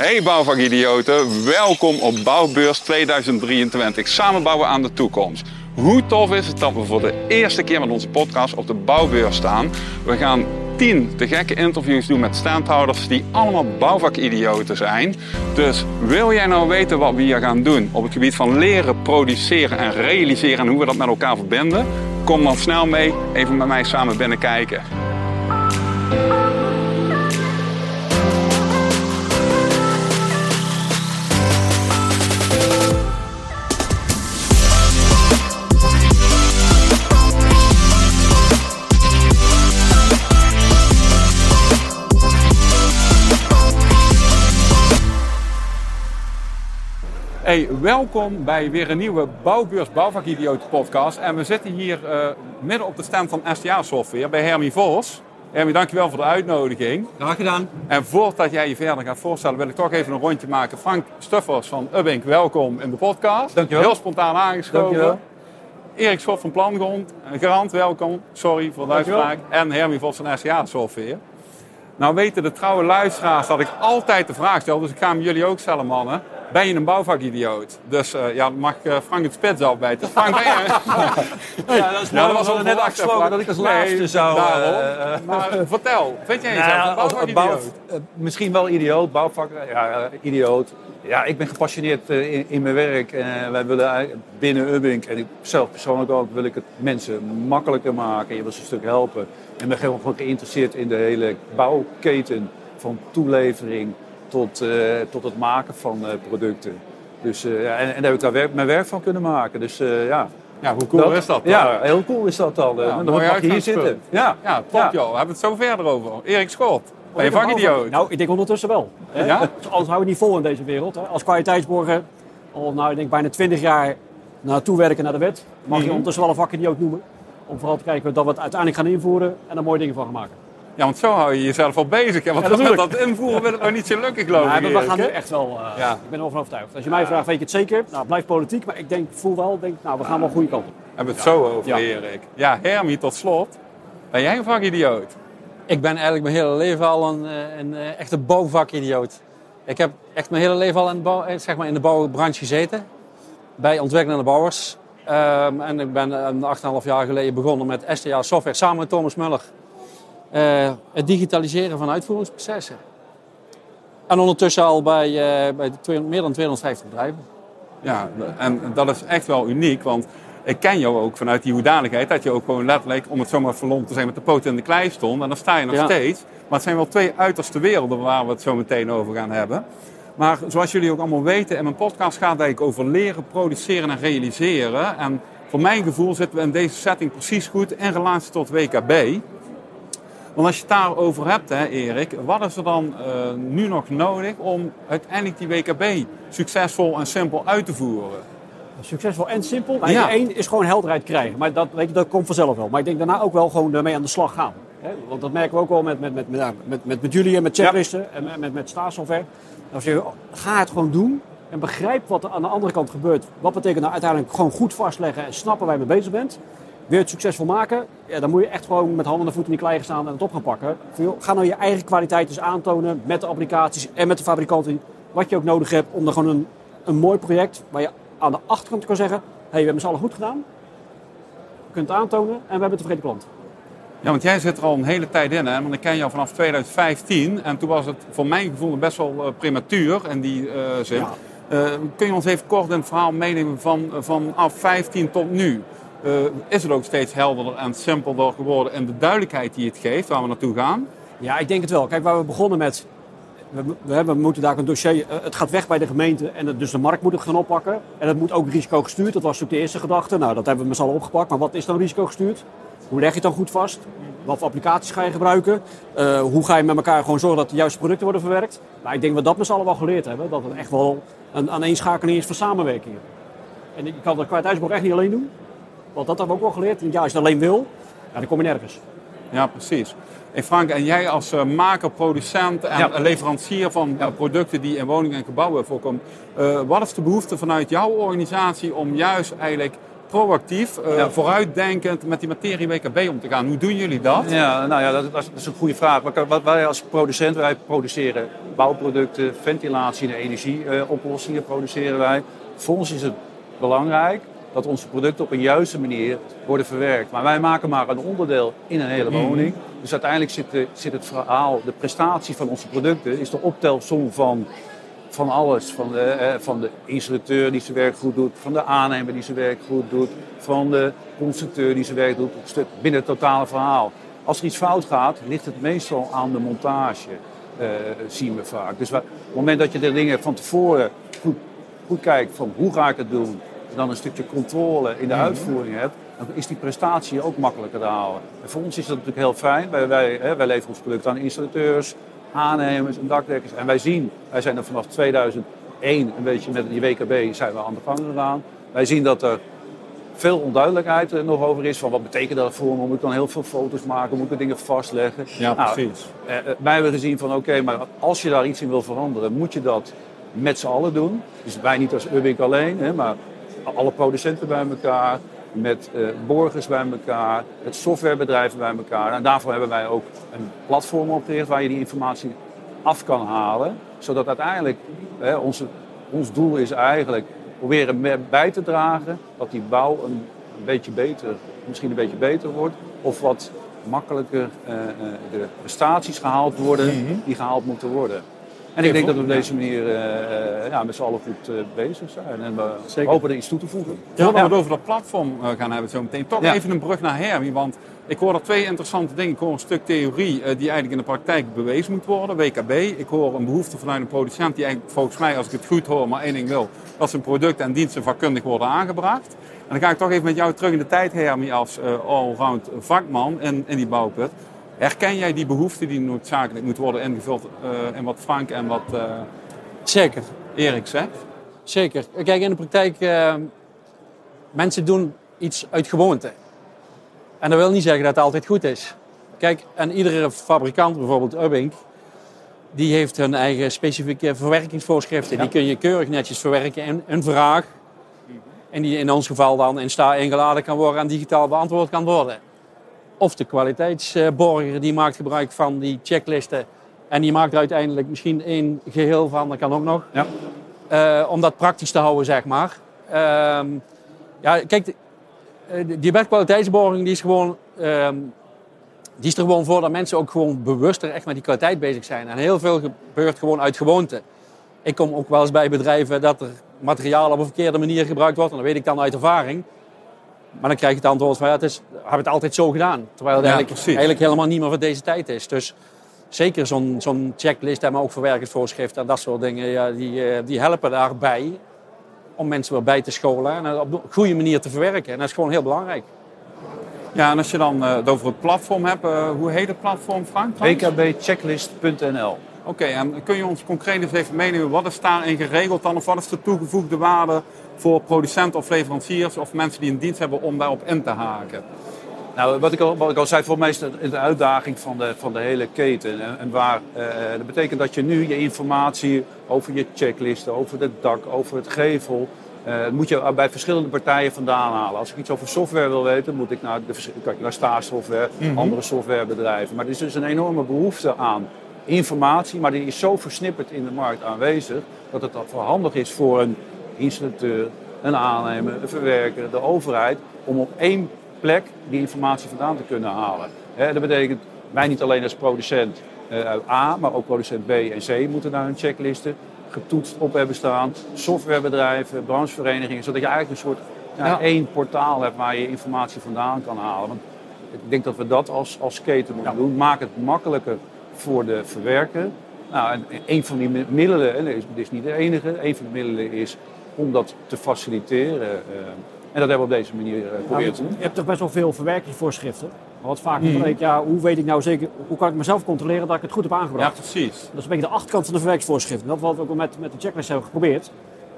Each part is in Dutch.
Hey bouwvakidioten, welkom op Bouwbeurs 2023. Samen bouwen aan de toekomst. Hoe tof is het dat we voor de eerste keer met onze podcast op de Bouwbeurs staan? We gaan 10 te gekke interviews doen met standhouders die allemaal bouwvakidioten zijn. Dus wil jij nou weten wat we hier gaan doen op het gebied van leren, produceren en realiseren en hoe we dat met elkaar verbinden? Kom dan snel mee, even met mij samen binnen Hey, welkom bij weer een nieuwe Bouwbeurs Bouwvakidioot podcast. En we zitten hier uh, midden op de stand van STA Software bij Hermie Vos. Hermie, dankjewel voor de uitnodiging. Graag gedaan. En voordat jij je verder gaat voorstellen, wil ik toch even een rondje maken. Frank Stuffers van Ubbink, welkom in de podcast. Dankjewel. Heel spontaan aangeschoven. Dankjewel. Erik Schot van Plangrond, Garant, welkom. Sorry voor de uitspraak. En Hermie Vos van STA Software. Nou weten de trouwe luisteraars dat ik altijd de vraag stel, dus ik ga hem jullie ook stellen, mannen. Ben je een bouwvakidioot? Dus uh, ja, mag uh, Frank het spits afbijten. Frank, ben je... ja, dat is mooi. Ja, dat was al net afgesproken dat ik als laatste nee, zou... Uh, maar vertel, vind jij jezelf nou, een bouwvakidioot? Bouw, misschien wel idioot, bouwvak, ja, idioot. Ja, ik ben gepassioneerd in, in, mijn werk. En wij willen binnen Ubbink, en ik zelf persoonlijk ook, wil ik het mensen makkelijker maken. Je wil ze een stuk helpen. En ben gewoon geïnteresseerd in de hele bouwketen van toelevering tot, uh, tot het maken van uh, producten. Dus, uh, en, en, daar heb ik daar werk, mijn werk van kunnen maken. Dus ja. Ja, hoe cool dat, is dat? Ja, heel cool is dat dan. Ja, dan mag je hier zitten. Ja, ja top ja. joh. We hebben het zo verder over. Erik Schot. Ben je vakidioot? Nou, ik denk ondertussen wel. Hè? Ja? Anders houden we niet vol in deze wereld. Hè? Als kwaliteitsborger, al nou, ik denk bijna 20 jaar naartoe werken naar de wet, mag je mm -hmm. ondertussen wel een vakidioot noemen. Om vooral te kijken dat we het uiteindelijk gaan invoeren en er mooie dingen van gaan maken. Ja, want zo hou je jezelf al bezig. Want ja, met dat invoeren wil het nog niet zo lukken, geloof ik. Ja, we gaan nu echt wel, uh, ja. ik ben er van overtuigd. Als je mij vraagt, weet je het zeker? Nou, het blijft politiek, maar ik denk, voel wel, denk, nou, we gaan wel goede kant op. Hebben we het zo over, Erik. Ja, Hermie, tot slot. Ben jij een vakidioot? Ik ben eigenlijk mijn hele leven al een, een, een echte bouwvakidioot. Ik heb echt mijn hele leven al in de, bouw, zeg maar in de bouwbranche gezeten. Bij ontwikkelende bouwers. Um, en ik ben een 8,5 jaar geleden begonnen met STA Software samen met Thomas Muller. Uh, het digitaliseren van uitvoeringsprocessen. En ondertussen al bij, uh, bij 200, meer dan 250 bedrijven. Ja, en dat is echt wel uniek, want ik ken jou ook vanuit die hoedanigheid dat je ook gewoon letterlijk, om het zomaar verlomd te zijn, met de poten in de klei stond. En dan sta je nog ja. steeds. Maar het zijn wel twee uiterste werelden waar we het zo meteen over gaan hebben. Maar zoals jullie ook allemaal weten, in mijn podcast gaat het eigenlijk over leren, produceren en realiseren. En voor mijn gevoel zitten we in deze setting precies goed in relatie tot WKB. Want als je het daarover hebt, hè, Erik, wat is er dan uh, nu nog nodig om uiteindelijk die WKB succesvol en simpel uit te voeren? Succesvol en simpel? Nou, ja. Eén is gewoon helderheid krijgen. Maar dat, weet je, dat komt vanzelf wel. Maar ik denk daarna ook wel gewoon ermee aan de slag gaan. Hè? Want dat merken we ook wel met, met, met, met, met, met, met jullie en met checklisten ja. en met, met, met staatssoftware. Als je, ga het gewoon doen en begrijp wat er aan de andere kant gebeurt. Wat betekent nou uiteindelijk gewoon goed vastleggen en snappen waar je mee bezig bent. Wil je het succesvol maken, ja, dan moet je echt gewoon met handen en voeten in die klei gaan staan en het op gaan pakken. Ga nou je eigen kwaliteit dus aantonen met de applicaties en met de fabrikanten. Wat je ook nodig hebt om er gewoon een, een mooi project waar je aan de achterkant kan zeggen: hé, hey, we hebben z'n allen goed gedaan. Je kunt het aantonen en we hebben een tevreden klant. Ja, want jij zit er al een hele tijd in, hè? Want ik ken jou vanaf 2015 en toen was het voor mijn gevoel best wel uh, prematuur in die uh, zin. Ja. Uh, kun je ons even kort het verhaal meenemen van vanaf 15 tot nu? Uh, is het ook steeds helderder en simpelder geworden en de duidelijkheid die het geeft waar we naartoe gaan? Ja, ik denk het wel. Kijk, waar we begonnen met. We, moeten daar een dossier. Uh, het gaat weg bij de gemeente en het, dus de markt moet het gaan oppakken. En het moet ook risicogestuurd. Dat was natuurlijk de eerste gedachte. Nou, dat hebben we met z'n allen opgepakt. Maar wat is dan risicogestuurd? Hoe leg je het dan goed vast? Wat voor applicaties ga je gebruiken? Uh, hoe ga je met elkaar gewoon zorgen dat de juiste producten worden verwerkt? Nou, ik denk dat we dat met z'n allen wel geleerd hebben. Dat het echt wel een aaneenschakeling is van samenwerking. En je kan de kwaliteitsborg echt niet alleen doen. Want dat hebben we ook wel geleerd. Ja, als je het alleen wil, ja, dan kom je nergens. Ja, precies. Hey Frank, en jij als uh, maker, producent en ja. leverancier van ja. producten die in woningen en gebouwen voorkomen. Uh, wat is de behoefte vanuit jouw organisatie om juist eigenlijk proactief, uh, vooruitdenkend met die materie WKB om te gaan. Hoe doen jullie dat? Ja, nou ja, dat, dat is een goede vraag. Wat wij als producent, wij produceren bouwproducten, ventilatie- en energieoplossingen produceren wij. Voor ons is het belangrijk dat onze producten op een juiste manier worden verwerkt. Maar wij maken maar een onderdeel in een hele mhm. woning. Dus uiteindelijk zit, de, zit het verhaal, de prestatie van onze producten, is de optelsom van, van alles. Van de, eh, van de installateur die zijn werk goed doet, van de aannemer die zijn werk goed doet, van de constructeur die zijn werk doet, binnen het totale verhaal. Als er iets fout gaat, ligt het meestal aan de montage, uh, zien we vaak. Dus op het moment dat je de dingen van tevoren goed, goed kijkt van hoe ga ik het doen, dan een stukje controle in de mhm. uitvoering hebt, dan is die prestatie ook makkelijker te halen. En voor ons is dat natuurlijk heel fijn. Wij, wij, hè, wij leveren ons product aan installateurs, aannemers en dakdekkers. En wij zien, wij zijn er vanaf 2001 een beetje met die WKB zijn we aan de gang gegaan. Wij zien dat er veel onduidelijkheid er nog over is. Van wat betekent dat voor me? Moet ik dan heel veel foto's maken? Moet ik dingen vastleggen? Ja, nou, precies. Eh, eh, wij hebben gezien van oké, maar als je daar iets in wil veranderen, moet je dat met z'n allen doen. Dus wij niet als Urbink alleen, hè, maar alle producenten bij elkaar, met uh, borgers bij elkaar, met softwarebedrijven bij elkaar. En daarvoor hebben wij ook een platform opgericht waar je die informatie af kan halen. Zodat uiteindelijk hè, onze, ons doel is eigenlijk proberen bij te dragen dat die bouw een, een beetje beter, misschien een beetje beter wordt. Of wat makkelijker uh, de prestaties gehaald worden mhm. die gehaald moeten worden. En ik denk dat we op deze manier uh, ja, met z'n allen goed uh, bezig zijn. En we hopen er iets toe te voegen. Ja, we het over dat platform gaan hebben zo meteen. Toch even een brug naar Hermie. Want ik hoor er twee interessante dingen. Ik hoor een stuk theorie die eigenlijk in de praktijk bewezen moet worden. WKB. Ik hoor een behoefte vanuit een producent die eigenlijk volgens mij, als ik het goed hoor, maar één ding wil. Dat zijn producten en diensten vakkundig worden aangebracht. En dan ga ik toch even met jou terug in de tijd, Hermie, als allround vakman in, in die bouwput. Herken jij die behoefte die noodzakelijk moet worden ingevuld uh, in wat Frank en wat uh, Zeker. Erik zegt? Zeker. Kijk, in de praktijk, uh, mensen doen iets uit gewoonte. En dat wil niet zeggen dat het altijd goed is. Kijk, en iedere fabrikant, bijvoorbeeld Ubbink, die heeft hun eigen specifieke verwerkingsvoorschriften. Die kun je keurig netjes verwerken in een vraag. En die in ons geval dan in sta ingeladen kan worden en digitaal beantwoord kan worden. Of de kwaliteitsborger die maakt gebruik van die checklisten. En die maakt er uiteindelijk misschien één geheel van, dat kan ook nog. Ja. Uh, om dat praktisch te houden, zeg maar. Uh, ja, kijk, eh, die wetkwaliteitsborging die is gewoon... Uh, die is er gewoon voor dat mensen ook gewoon bewuster echt met die kwaliteit bezig zijn. En heel veel gebeurt gewoon uit gewoonte. Ik kom ook wel eens bij bedrijven dat er materiaal op een verkeerde manier gebruikt wordt. En dat weet ik dan uit ervaring. Maar dan krijg je het antwoord van ja, het is, hebben het altijd zo gedaan. Terwijl het eigenlijk, eigenlijk, helemaal niet meer voor deze tijd is. Dus zeker zo'n zo'n checklist en maar ook verwerkingsvoorschriften en dat soort dingen, ja, die, eh, die helpen daarbij om mensen weer bij te scholen en op een goede manier te verwerken. En dat is gewoon heel belangrijk. Ja, en als je dan uh, het over het platform hebt, uh, hoe heet het platform, Frank? wkbchecklist.nl Oké, en kun je ons concreet eens even meenemen, wat is daarin geregeld dan? Of wat is de toegevoegde waarde voor producenten of leveranciers of mensen die een dienst hebben om daarop in te haken? Nou, wat ik al, wat ik al zei, voor mij is het de uitdaging van de, van de hele keten. En, en waar, uh, dat betekent dat je nu je informatie over je checklisten, over het dak, over het gevel, uh, moet je bij verschillende partijen vandaan halen. Als ik iets over software wil weten, moet ik naar, de, kijk, naar mm andere softwarebedrijven. Maar er is dus een enorme behoefte aan informatie, maar die is zo versnipperd in de markt aanwezig dat het wel handig is voor een installateur, een aannemer, een verwerker, de overheid, om op één plek die informatie vandaan te kunnen halen. dat betekent wij niet alleen als producent uh, A, maar ook producent B en C moeten naar hun checklisten getoetst op hebben staan. Softwarebedrijven, brancheverenigingen, zodat je eigenlijk een soort ja, één portaal hebt waar je informatie vandaan kan halen. Want ik denk dat we dat als, als keten moeten doen. Maak het makkelijker voor de verwerker. Nou, en een van die middelen, en dit is niet de enige, een van de middelen is om dat te faciliteren. Eh, en dat hebben we op deze manier uh, proberen te doen. Je hebt toch best wel veel verwerkingsvoorschriften. wat vaak mm. ik, ja, hoe weet ik nou zeker, hoe kan ik mezelf controleren dat ik het goed heb aangebracht? Ja, precies. Dat is een beetje de achterkant van de verwerkingsvoorschriften. Dat is wat we ook met, met de checklist hebben geprobeerd.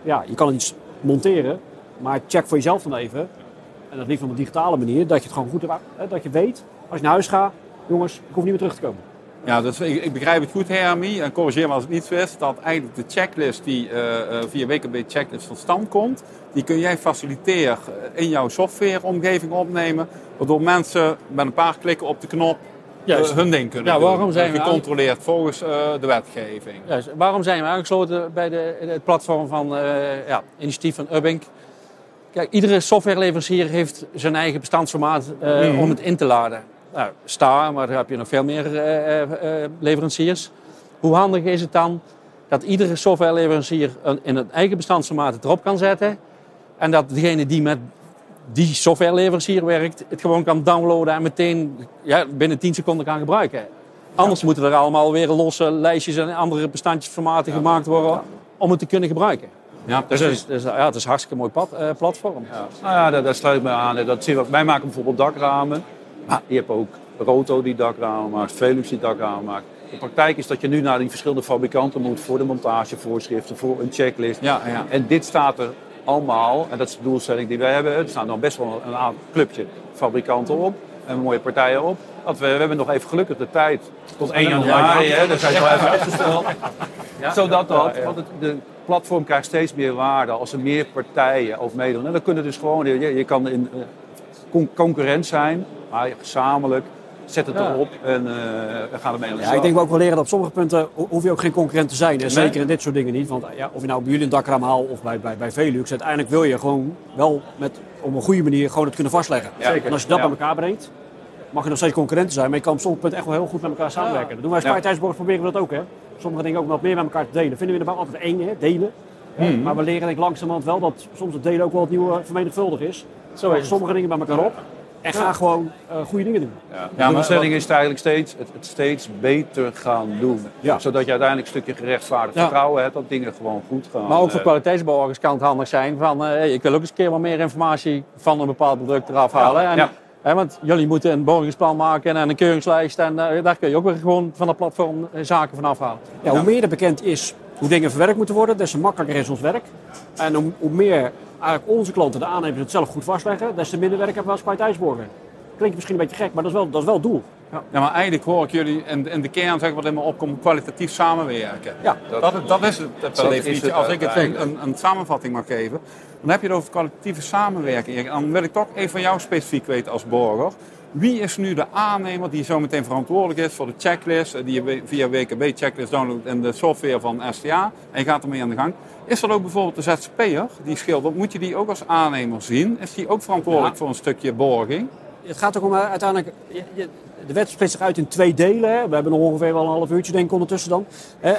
Ja, je kan het iets monteren, maar check voor jezelf dan even. En dat liefst op een digitale manier, dat je het gewoon goed hebt, dat je weet, als je naar huis gaat, jongens, ik hoef niet meer terug te komen. Ja, dus ik, ik begrijp het goed, Hermie. En corrigeer me als ik niet wist. Dat eigenlijk de checklist die uh, via WKB Checklist tot stand komt. Die kun jij faciliteren in jouw softwareomgeving opnemen. Waardoor mensen met een paar klikken op de knop Juist. hun ding kunnen ja, doen. waarom zijn we gecontroleerd volgens uh, de wetgeving. Juist. Waarom zijn we aangesloten bij de, het platform van ja, initiatief van Ubbink? Kijk, iedere softwareleverancier heeft zijn eigen bestandsformaat mm. om het in te laden. Nou, sta, maar daar heb je nog veel meer leveranciers. Hoe handig is het dan dat iedere softwareleverancier in het eigen bestandsformaat het erop kan zetten? En dat degene die met die softwareleverancier werkt, het gewoon kan downloaden en meteen ja, binnen 10 seconden kan gebruiken. Anders moeten er allemaal weer losse lijstjes en andere bestandjesformaten gemaakt worden om het te kunnen gebruiken. Ja, dus, dus, dus, ja, het is een hartstikke mooi pad, uh, platform. Ja. Nou ja, daar, daar sluit ik me aan. Dat zien we, wij maken bijvoorbeeld dakramen. Maar je hebt ook Roto die dakramen maakt, Velux die dakramen maakt. De praktijk is dat je nu naar die verschillende fabrikanten moet voor de montagevoorschriften, voor een checklist. Ja, ja. En dit staat er allemaal, en dat is de doelstelling die wij hebben, er staan dan best wel een aantal clubje fabrikanten op en mooie partijen op. Dat we, we hebben nog even gelukkig de tijd tot 1 januari, hè, daar zijn we even uitgesteld. Ja? Zodat dat, want het, de platform krijgt steeds meer waarde als er meer partijen over meedoen. En dan kunnen dus gewoon, je, je kan in, uh, concurrent zijn, maar gezamenlijk zet het erop en uh, we gaan ermee aan de Ja, ik denk ook wel leren dat op sommige punten hoef je ook geen concurrent te zijn. En zeker in dit soort dingen niet. Want ja, of je nou bij jullie een dakraam haalt of bij, bij, bij Velux, uiteindelijk wil je gewoon wel met, op een goede manier gewoon het kunnen vastleggen. Zeker. En als je dat bij elkaar brengt, mag je nog steeds concurrenten zijn. Maar je kan op sommige punten echt wel heel goed met elkaar samenwerken. Dat doen wij als ja. proberen we dat ook. Hè. Sommige dingen ook wat meer met elkaar te delen. Vinden we er altijd één, hè? delen. Hmm. Maar we leren denk ik langzamerhand wel dat soms het delen ook wel het nieuwe vermenigvuldig is. Zo is sommige dingen bij elkaar op. En ga gewoon uh, goede dingen doen. Ja. de doelstelling is eigenlijk steeds, het, het, steeds beter gaan doen. Zodat je uiteindelijk een stukje gerechtvaardigd vertrouwen hebt dat dingen gewoon goed gaan. Maar ook voor kwaliteitsbouwers kan het handig zijn van uh, ik wil ook eens een keer wat meer informatie van een bepaald product eraf halen. En, hè, want jullie moeten een borgingsplan maken en een keuringslijst en uh, daar kun je ook weer gewoon van dat platform zaken van afhalen. Ja, hoe meer er bekend is hoe dingen verwerkt moeten worden, des te makkelijker is ons werk. En hoe, hoe meer eigenlijk onze klanten, de aannemers, het zelf goed vastleggen, des te minder werk hebben we als. Klinkt misschien een beetje gek, maar dat is wel, dat is wel het doel. Ja. ja, maar eigenlijk hoor ik jullie in, in de kern zeggen wat in me opkomt, kwalitatief samenwerken. Ja, dat, dat, dat is het per definitie. Als ik het een, een, samenvatting mag geven, dan heb je het over kwalitatieve samenwerking. Dan wil ik toch even van jou specifiek weten als borger. Wie is nu de aannemer die zo meteen verantwoordelijk is voor de checklist, eh, die je via WKB checklist downloadt in de software van STA en je gaat ermee aan de gang? Is dat ook bijvoorbeeld de ZZP'er die schildert? Moet je die ook als aannemer zien? Is die ook verantwoordelijk voor een stukje borging? Het gaat ook om eh, uiteindelijk. De wet splitst zich uit in twee delen. Hè. We hebben nog ongeveer wel een half uurtje, denk ik, ondertussen dan.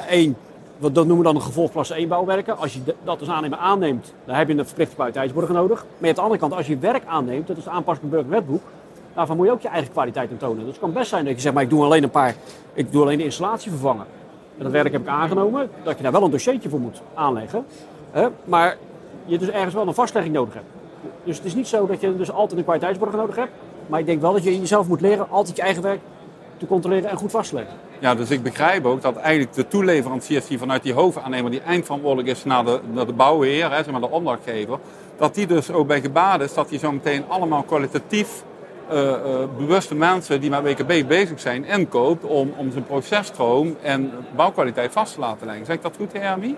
Eén, dat noemen we dan een gevolgklasse 1 bouwwerken. Als je dat als aannemer aanneemt, dan heb je een verplichte kwaliteitsborger nodig. Maar aan de andere kant, als je werk aanneemt, dat is de aanpassing burgerwetboek, daarvan moet je ook je eigen kwaliteit in tonen. Dus het kan best zijn dat je zegt, maar ik doe alleen een paar, ik doe alleen de installatie vervangen. En dat werk heb ik aangenomen, dat je daar wel een dossiertje voor moet aanleggen. Hè? Maar je dus ergens wel een vastlegging nodig hebt. Dus het is niet zo dat je dus altijd een kwaliteitsborger nodig hebt. Maar ik denk wel dat je jezelf moet leren altijd je eigen werk te controleren en goed vast te leggen. Ja, dus ik begrijp ook dat eigenlijk de toeleveranciers die vanuit die hoofdaannemer die eindverantwoordelijk is naar de, naar de bouwheer, hè, zeg maar de opdrachtgever, dat die dus ook bij gebaat is dat die zo meteen allemaal kwalitatief bewuste mensen die met WKB bezig zijn inkoopt om, om zijn processtroom en bouwkwaliteit vast te laten leggen. Zeg ik dat goed, Hermie?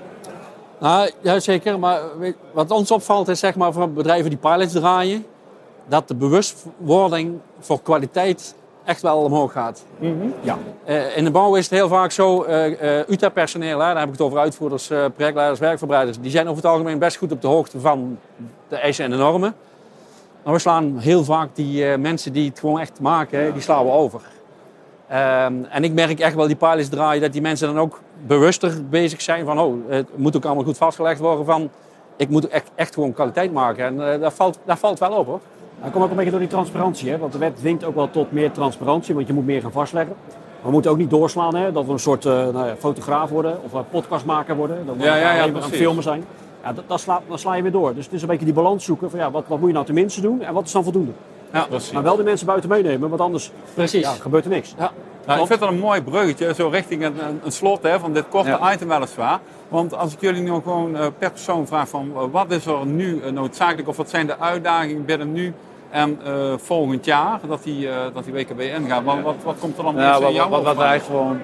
Nou, ja, zeker. Maar wat ons opvalt is zeg maar, voor bedrijven die pilots draaien, dat de bewustwording voor kwaliteit echt wel omhoog gaat. Mm -hmm. ja. Uh, in de bouw is het heel vaak zo, uh, UTA-personeel, daar heb ik het over uitvoerders, projectleiders, werkverbreiders, die zijn over het algemeen best goed op de hoogte van de eisen en de normen. Maar we slaan heel vaak die uh, mensen die het gewoon echt maken, die slaan we over. Um, en ik merk echt wel die pilots draaien dat die mensen dan ook bewuster bezig zijn van oh, het moet ook allemaal goed vastgelegd worden van ik moet echt, echt gewoon kwaliteit maken. En uh, dat, valt, dat valt wel op hoor. Dat komt ook een beetje door die transparantie, hè? want de wet dwingt ook wel tot meer transparantie, want je moet meer gaan vastleggen. We moeten ook niet doorslaan hè? dat we een soort uh, nou ja, fotograaf worden of een podcastmaker worden. Dat we ja, ja, aan het filmen zijn ja, dan, sla, dan sla je weer door. Dus het is een beetje die balans zoeken van ja, wat, wat moet je nou tenminste doen en wat is dan voldoende. Ja, Maar wel de mensen buiten meenemen, want anders Precies. Ja, gebeurt er niks. Ja. Nou, ik vind dat een mooi bruggetje, zo richting een, een, slot hè, van dit korte item weliswaar. Want als ik jullie nu gewoon uh, per persoon vraag van uh, wat is er nu uh, noodzakelijk of wat zijn de uitdagingen binnen nu En uh, volgend jaar dat die, uh, dat die WKB ingaat, wat, wat, wat komt er dan ja, wat, wat, wat, wat wij gewoon...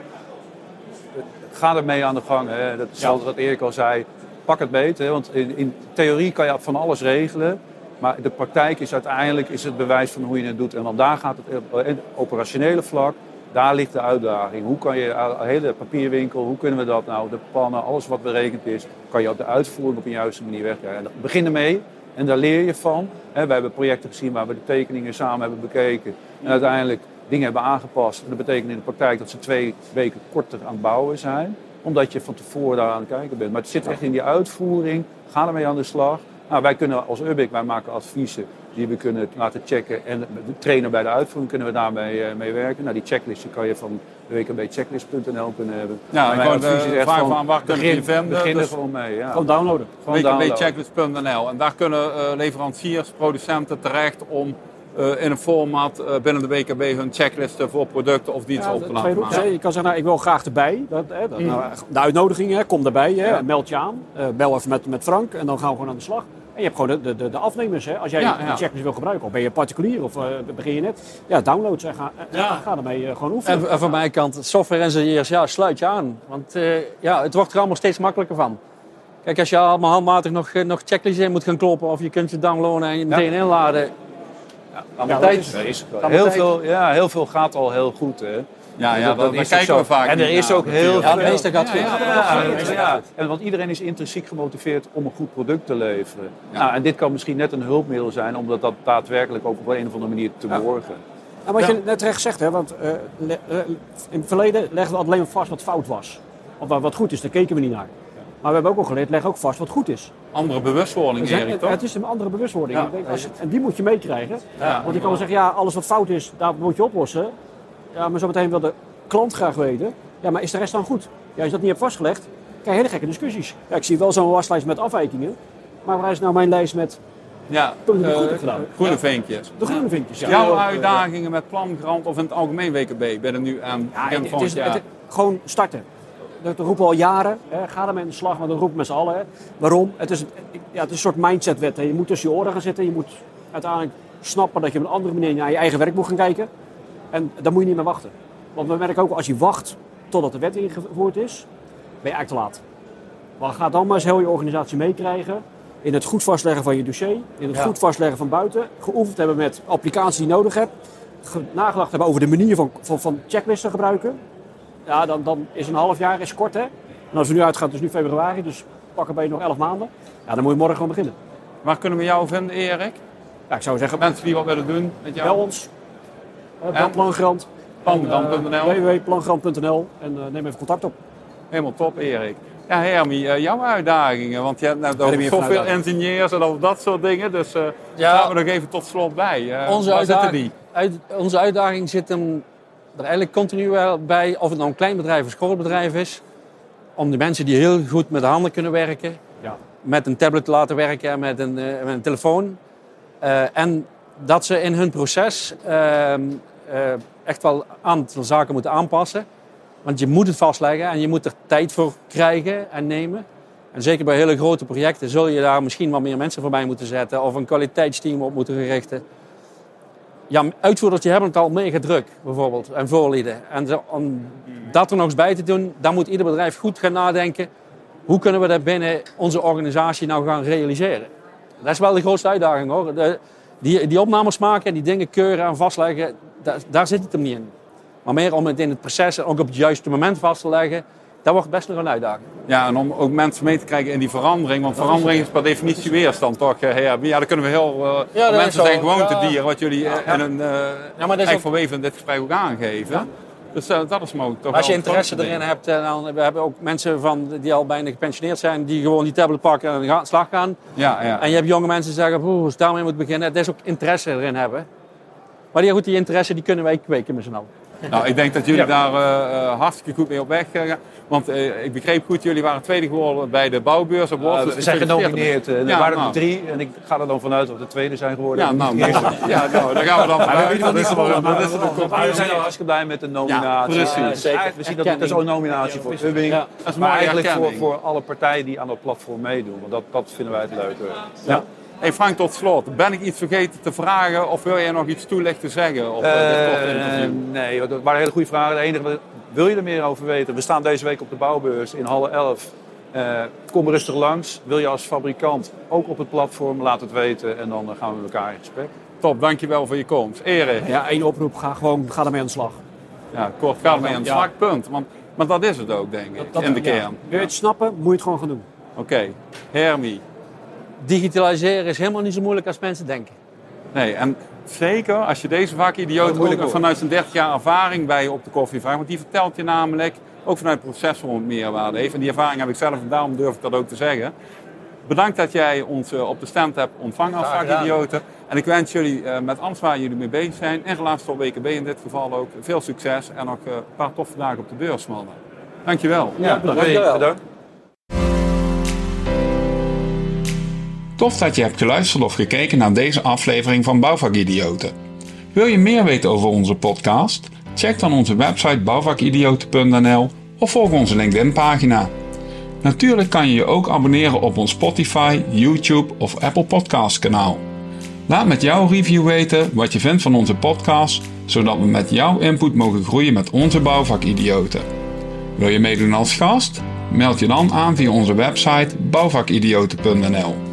Ga ermee aan de gang. Hè. Dat is ja. wat Erik al zei. Pak het beter. Want in, in theorie kan je van alles regelen. Maar de praktijk is uiteindelijk is het bewijs van hoe je het doet. En dan daar gaat het op het operationele vlak. Daar ligt de uitdaging. Hoe kan je, de hele papierwinkel, hoe kunnen we dat nou, de pannen, alles wat berekend is, kan je op de uitvoering op een juiste manier wegkrijgen. Begin ermee en daar leer je van. We hebben projecten gezien waar we de tekeningen samen hebben bekeken. En uiteindelijk dingen hebben aangepast. En dat betekent in de praktijk dat ze twee weken korter aan het bouwen zijn. Omdat je van tevoren daar aan het kijken bent. Maar het zit echt in die uitvoering. Ga ermee aan de slag. Nou, wij kunnen als Ubic, wij maken adviezen die we kunnen laten checken. En de trainer bij de uitvoering kunnen we daarmee uh, mee werken. Nou, die checklist kan je van wkbchecklist.nl kunnen hebben. Ja, en gewoon de vraag van waar kun je vinden. Begin er gewoon mee. Ja. Gewoon downloaden. wkbchecklist.nl en daar kunnen uh, leveranciers, producenten terecht om uh, in een format uh, binnen de WKB hun checklisten voor producten of diensten ja, op te laten maken. Je kan zeggen, nou, ik wil graag erbij. Dat, hè, dat, mm. nou, de uitnodiging, hè, kom erbij, hè, ja. meld je aan. Uh, bel even met, met Frank en dan gaan we gewoon aan de slag. En je hebt gewoon de, de, de afnemers. Hè. Als jij ja, ja. checklist wil gebruiken, of ben je particulier of uh, begin je net. Ja, download ze. Ga, ja. ga ermee uh, gewoon oefenen. En, en van mijn kant, software engineers, ja, sluit je aan. Want uh, ja, het wordt er allemaal steeds makkelijker van. Kijk, als je allemaal handmatig nog, nog checklists in moet gaan kloppen of je kunt je downloaden en je meteen inladen. Ja, ja, tijd, is, is heel, veel, ja, heel veel gaat al heel goed. Hè. Ja, ja, dat, dat, kijken we vaak En er is ook heel veel... Ja, de meeste gaat veel. Ja, ja, ja, want iedereen is intrinsiek gemotiveerd om een goed product te leveren. Nou, en dit kan misschien net een hulpmiddel zijn om dat, dat daadwerkelijk ook op een of andere manier te borgen. Nou, wat je net terecht zegt, hè, want uh, le, uh, in het verleden legden we alleen vast wat fout was. Of wat goed is, daar keken we niet naar. Maar we hebben ook al geleerd, leg ook vast wat goed is. Andere bewustwording, dus, Erik, toch? Het is een andere bewustwording. Ja, en die moet je meekrijgen. Ja. Want je kan wel zeggen, ja, alles wat fout is, daar moet je oplossen. Ja, maar zo meteen wil de klant graag weten, ja, maar is de rest dan goed? Ja, als je dat niet hebt vastgelegd, krijg je hele gekke discussies. Ja, ik zie wel zo'n waslijst met afwijkingen, maar waar is nou mijn lijst met ja, uh, gedaan? groene vinkjes. De groene vinkjes, ja. Jouw uitdagingen met plangrand of in het algemeen WKB, ben er nu aan ja, het, het is, het, Gewoon starten dat roepen we al jaren. Hè, ga ermee in de slag, maar dat roepen met z'n allen. Hè. Waarom? Het is, ja, het is een soort mindsetwet. Hè. Je moet tussen je oren gaan zitten. Je moet uiteindelijk snappen dat je op een andere manier naar je eigen werk moet gaan kijken. En dan moet je niet meer wachten. Want we merken ook, als je wacht totdat de wet ingevoerd is, ben je eigenlijk te laat. Maar ga dan maar eens heel je organisatie meekrijgen. In het goed vastleggen van je dossier. In het goed vastleggen van buiten. Geoefend hebben met applicaties die je nodig hebt. Nagedacht hebben over de manier van, van, van checklisten gebruiken ja, dan, dan is een half jaar is kort hè. En als we nu uitgaan, het is nu februari, dus pakken bij nog elf maanden. Ja, dan moet je morgen gewoon beginnen. Waar kunnen we jou vinden, Erik? Ja, ik zou zeggen... Mensen die wat willen doen met jou? Bel ons. Uh, Plangrand. Plangrand.nl www.plangrand.nl En uh, neem even contact op. Helemaal top, Erik. Ja, Hermie, uh, jouw uitdagingen. Want je hebt net over zoveel engineers en over dat soort dingen. Dus uh, ja, gaan we nog even tot slot bij. Uh, onze, uitdaging, uit, onze uitdaging zit hem er eigenlijk continu bij, of het nou een klein bedrijf of schoolbedrijf is, om de mensen die heel goed met de handen kunnen werken, ja. met een tablet laten werken en met een, uh, met een telefoon. Uh, en dat ze in hun proces uh, echt wel een aantal zaken moeten aanpassen. Want je moet het vastleggen en je moet er tijd voor krijgen en nemen. En zeker bij hele grote projecten zul je daar misschien wat meer mensen voorbij moeten zetten of een kwaliteitsteam op moeten richten ja, uitvoerders die hebben het al mega druk, bijvoorbeeld, en voorlieden. En om dat er nog eens bij te doen, dan moet ieder bedrijf goed gaan nadenken. Hoe kunnen we dat binnen onze organisatie nou gaan realiseren? Dat is wel de grootste uitdaging hoor. De, die, die opnames maken, die dingen keuren en vastleggen, daar, daar zit het hem niet in. Maar meer om het in het proces en ook op het juiste moment vast te leggen dat wordt best nog een uitdaging. Ja, en om ook mensen mee te krijgen in die verandering. Want verandering is per definitie weerstand, toch? Ja, ja daar kunnen we heel... Uh, ja, mensen zijn gewoon te dieren, wat jullie uh, in een, uh, ja, maar eigenlijk verweven in dit gesprek ook aangeven. Dus dat is mogelijk toch Als je interesse erin hebt, dan we hebben ook mensen van, die al bijna gepensioneerd zijn, die gewoon die tablet pakken en aan de slag gaan. Ja, ja. En je hebt jonge mensen die zeggen, hoe daarmee moet beginnen. Dat is ook interesse erin hebben. Maar die, goed, die interesse die kunnen wij kweken met z'n allen. Nou, ik denk dat jullie daar uh, hartstikke goed mee op weg gaan. Want uh, ik begreep goed, jullie waren tweede geworden bij de bouwbeurs. Op uh, we zijn genomineerd. Er ja, waren er nou. drie en ik ga er dan vanuit dat we de tweede zijn geworden. Ja, nou, ja, nou dan gaan we dan vanuit. Dat is we zijn al hartstikke blij met de nominatie. Ja, precies. Zeker. We zien dat het is ook een nominatie voor Ubbing. Ja, maar eigenlijk voor, voor alle partijen die aan dat platform meedoen. Want dat, dat vinden wij het leuke. Ja. Hey Frank, tot slot. Ben ik iets vergeten te vragen of wil jij nog iets toelichten zeggen op uh, dit korte interview? Nee, dat waren hele goede vragen. De enige, wil je er meer over weten? We staan deze week op de bouwbeurs in Halle 11. Uh, kom rustig langs. Wil je als fabrikant ook op het platform, laat het weten en dan gaan we met elkaar in gesprek. Top, dankjewel voor je komst. Ere. Ja, één oproep, ga gewoon ga ermee aan de slag. Ja, kort, ga ermee aan de slag, punt. Want, want dat is het ook, denk ik, in de kern. Wil je het snappen, moet je het gewoon gaan doen. Oké, okay. Hermie. Digitaliseren is helemaal niet zo moeilijk als mensen denken. Nee, en zeker als je deze vakidioot ook vanuit zijn 30 jaar ervaring bij je op de koffie vraagt. Want die vertelt je namelijk ook vanuit het proces een meerwaarde heeft. En die ervaring heb ik zelf en daarom durf ik dat ook te zeggen. Bedankt dat jij ons eh, op de stand hebt ontvangen als vakidioten. En ik wens jullie eh, met alles waar jullie mee bezig zijn, in relatie tot WKB in dit geval ook, veel succes en nog eh, een paar toffe dagen op de beurs, mannen. Dankjewel. Ja, dankjewel. Bedankt. Tof dat je hebt geluisterd of gekeken naar deze aflevering van Bouwvakidioten. Wil je meer weten over onze podcast? Check dan onze website bouwvakidioten.nl of volg onze LinkedIn pagina. Natuurlijk kan je je ook abonneren op ons Spotify, YouTube of Apple Podcast kanaal. Laat met jouw review weten wat je vindt van onze podcast, zodat we met jouw input mogen groeien met onze bouwvakidioten. Wil je meedoen als gast? Meld je dan aan via onze website bouwvakidioten.nl.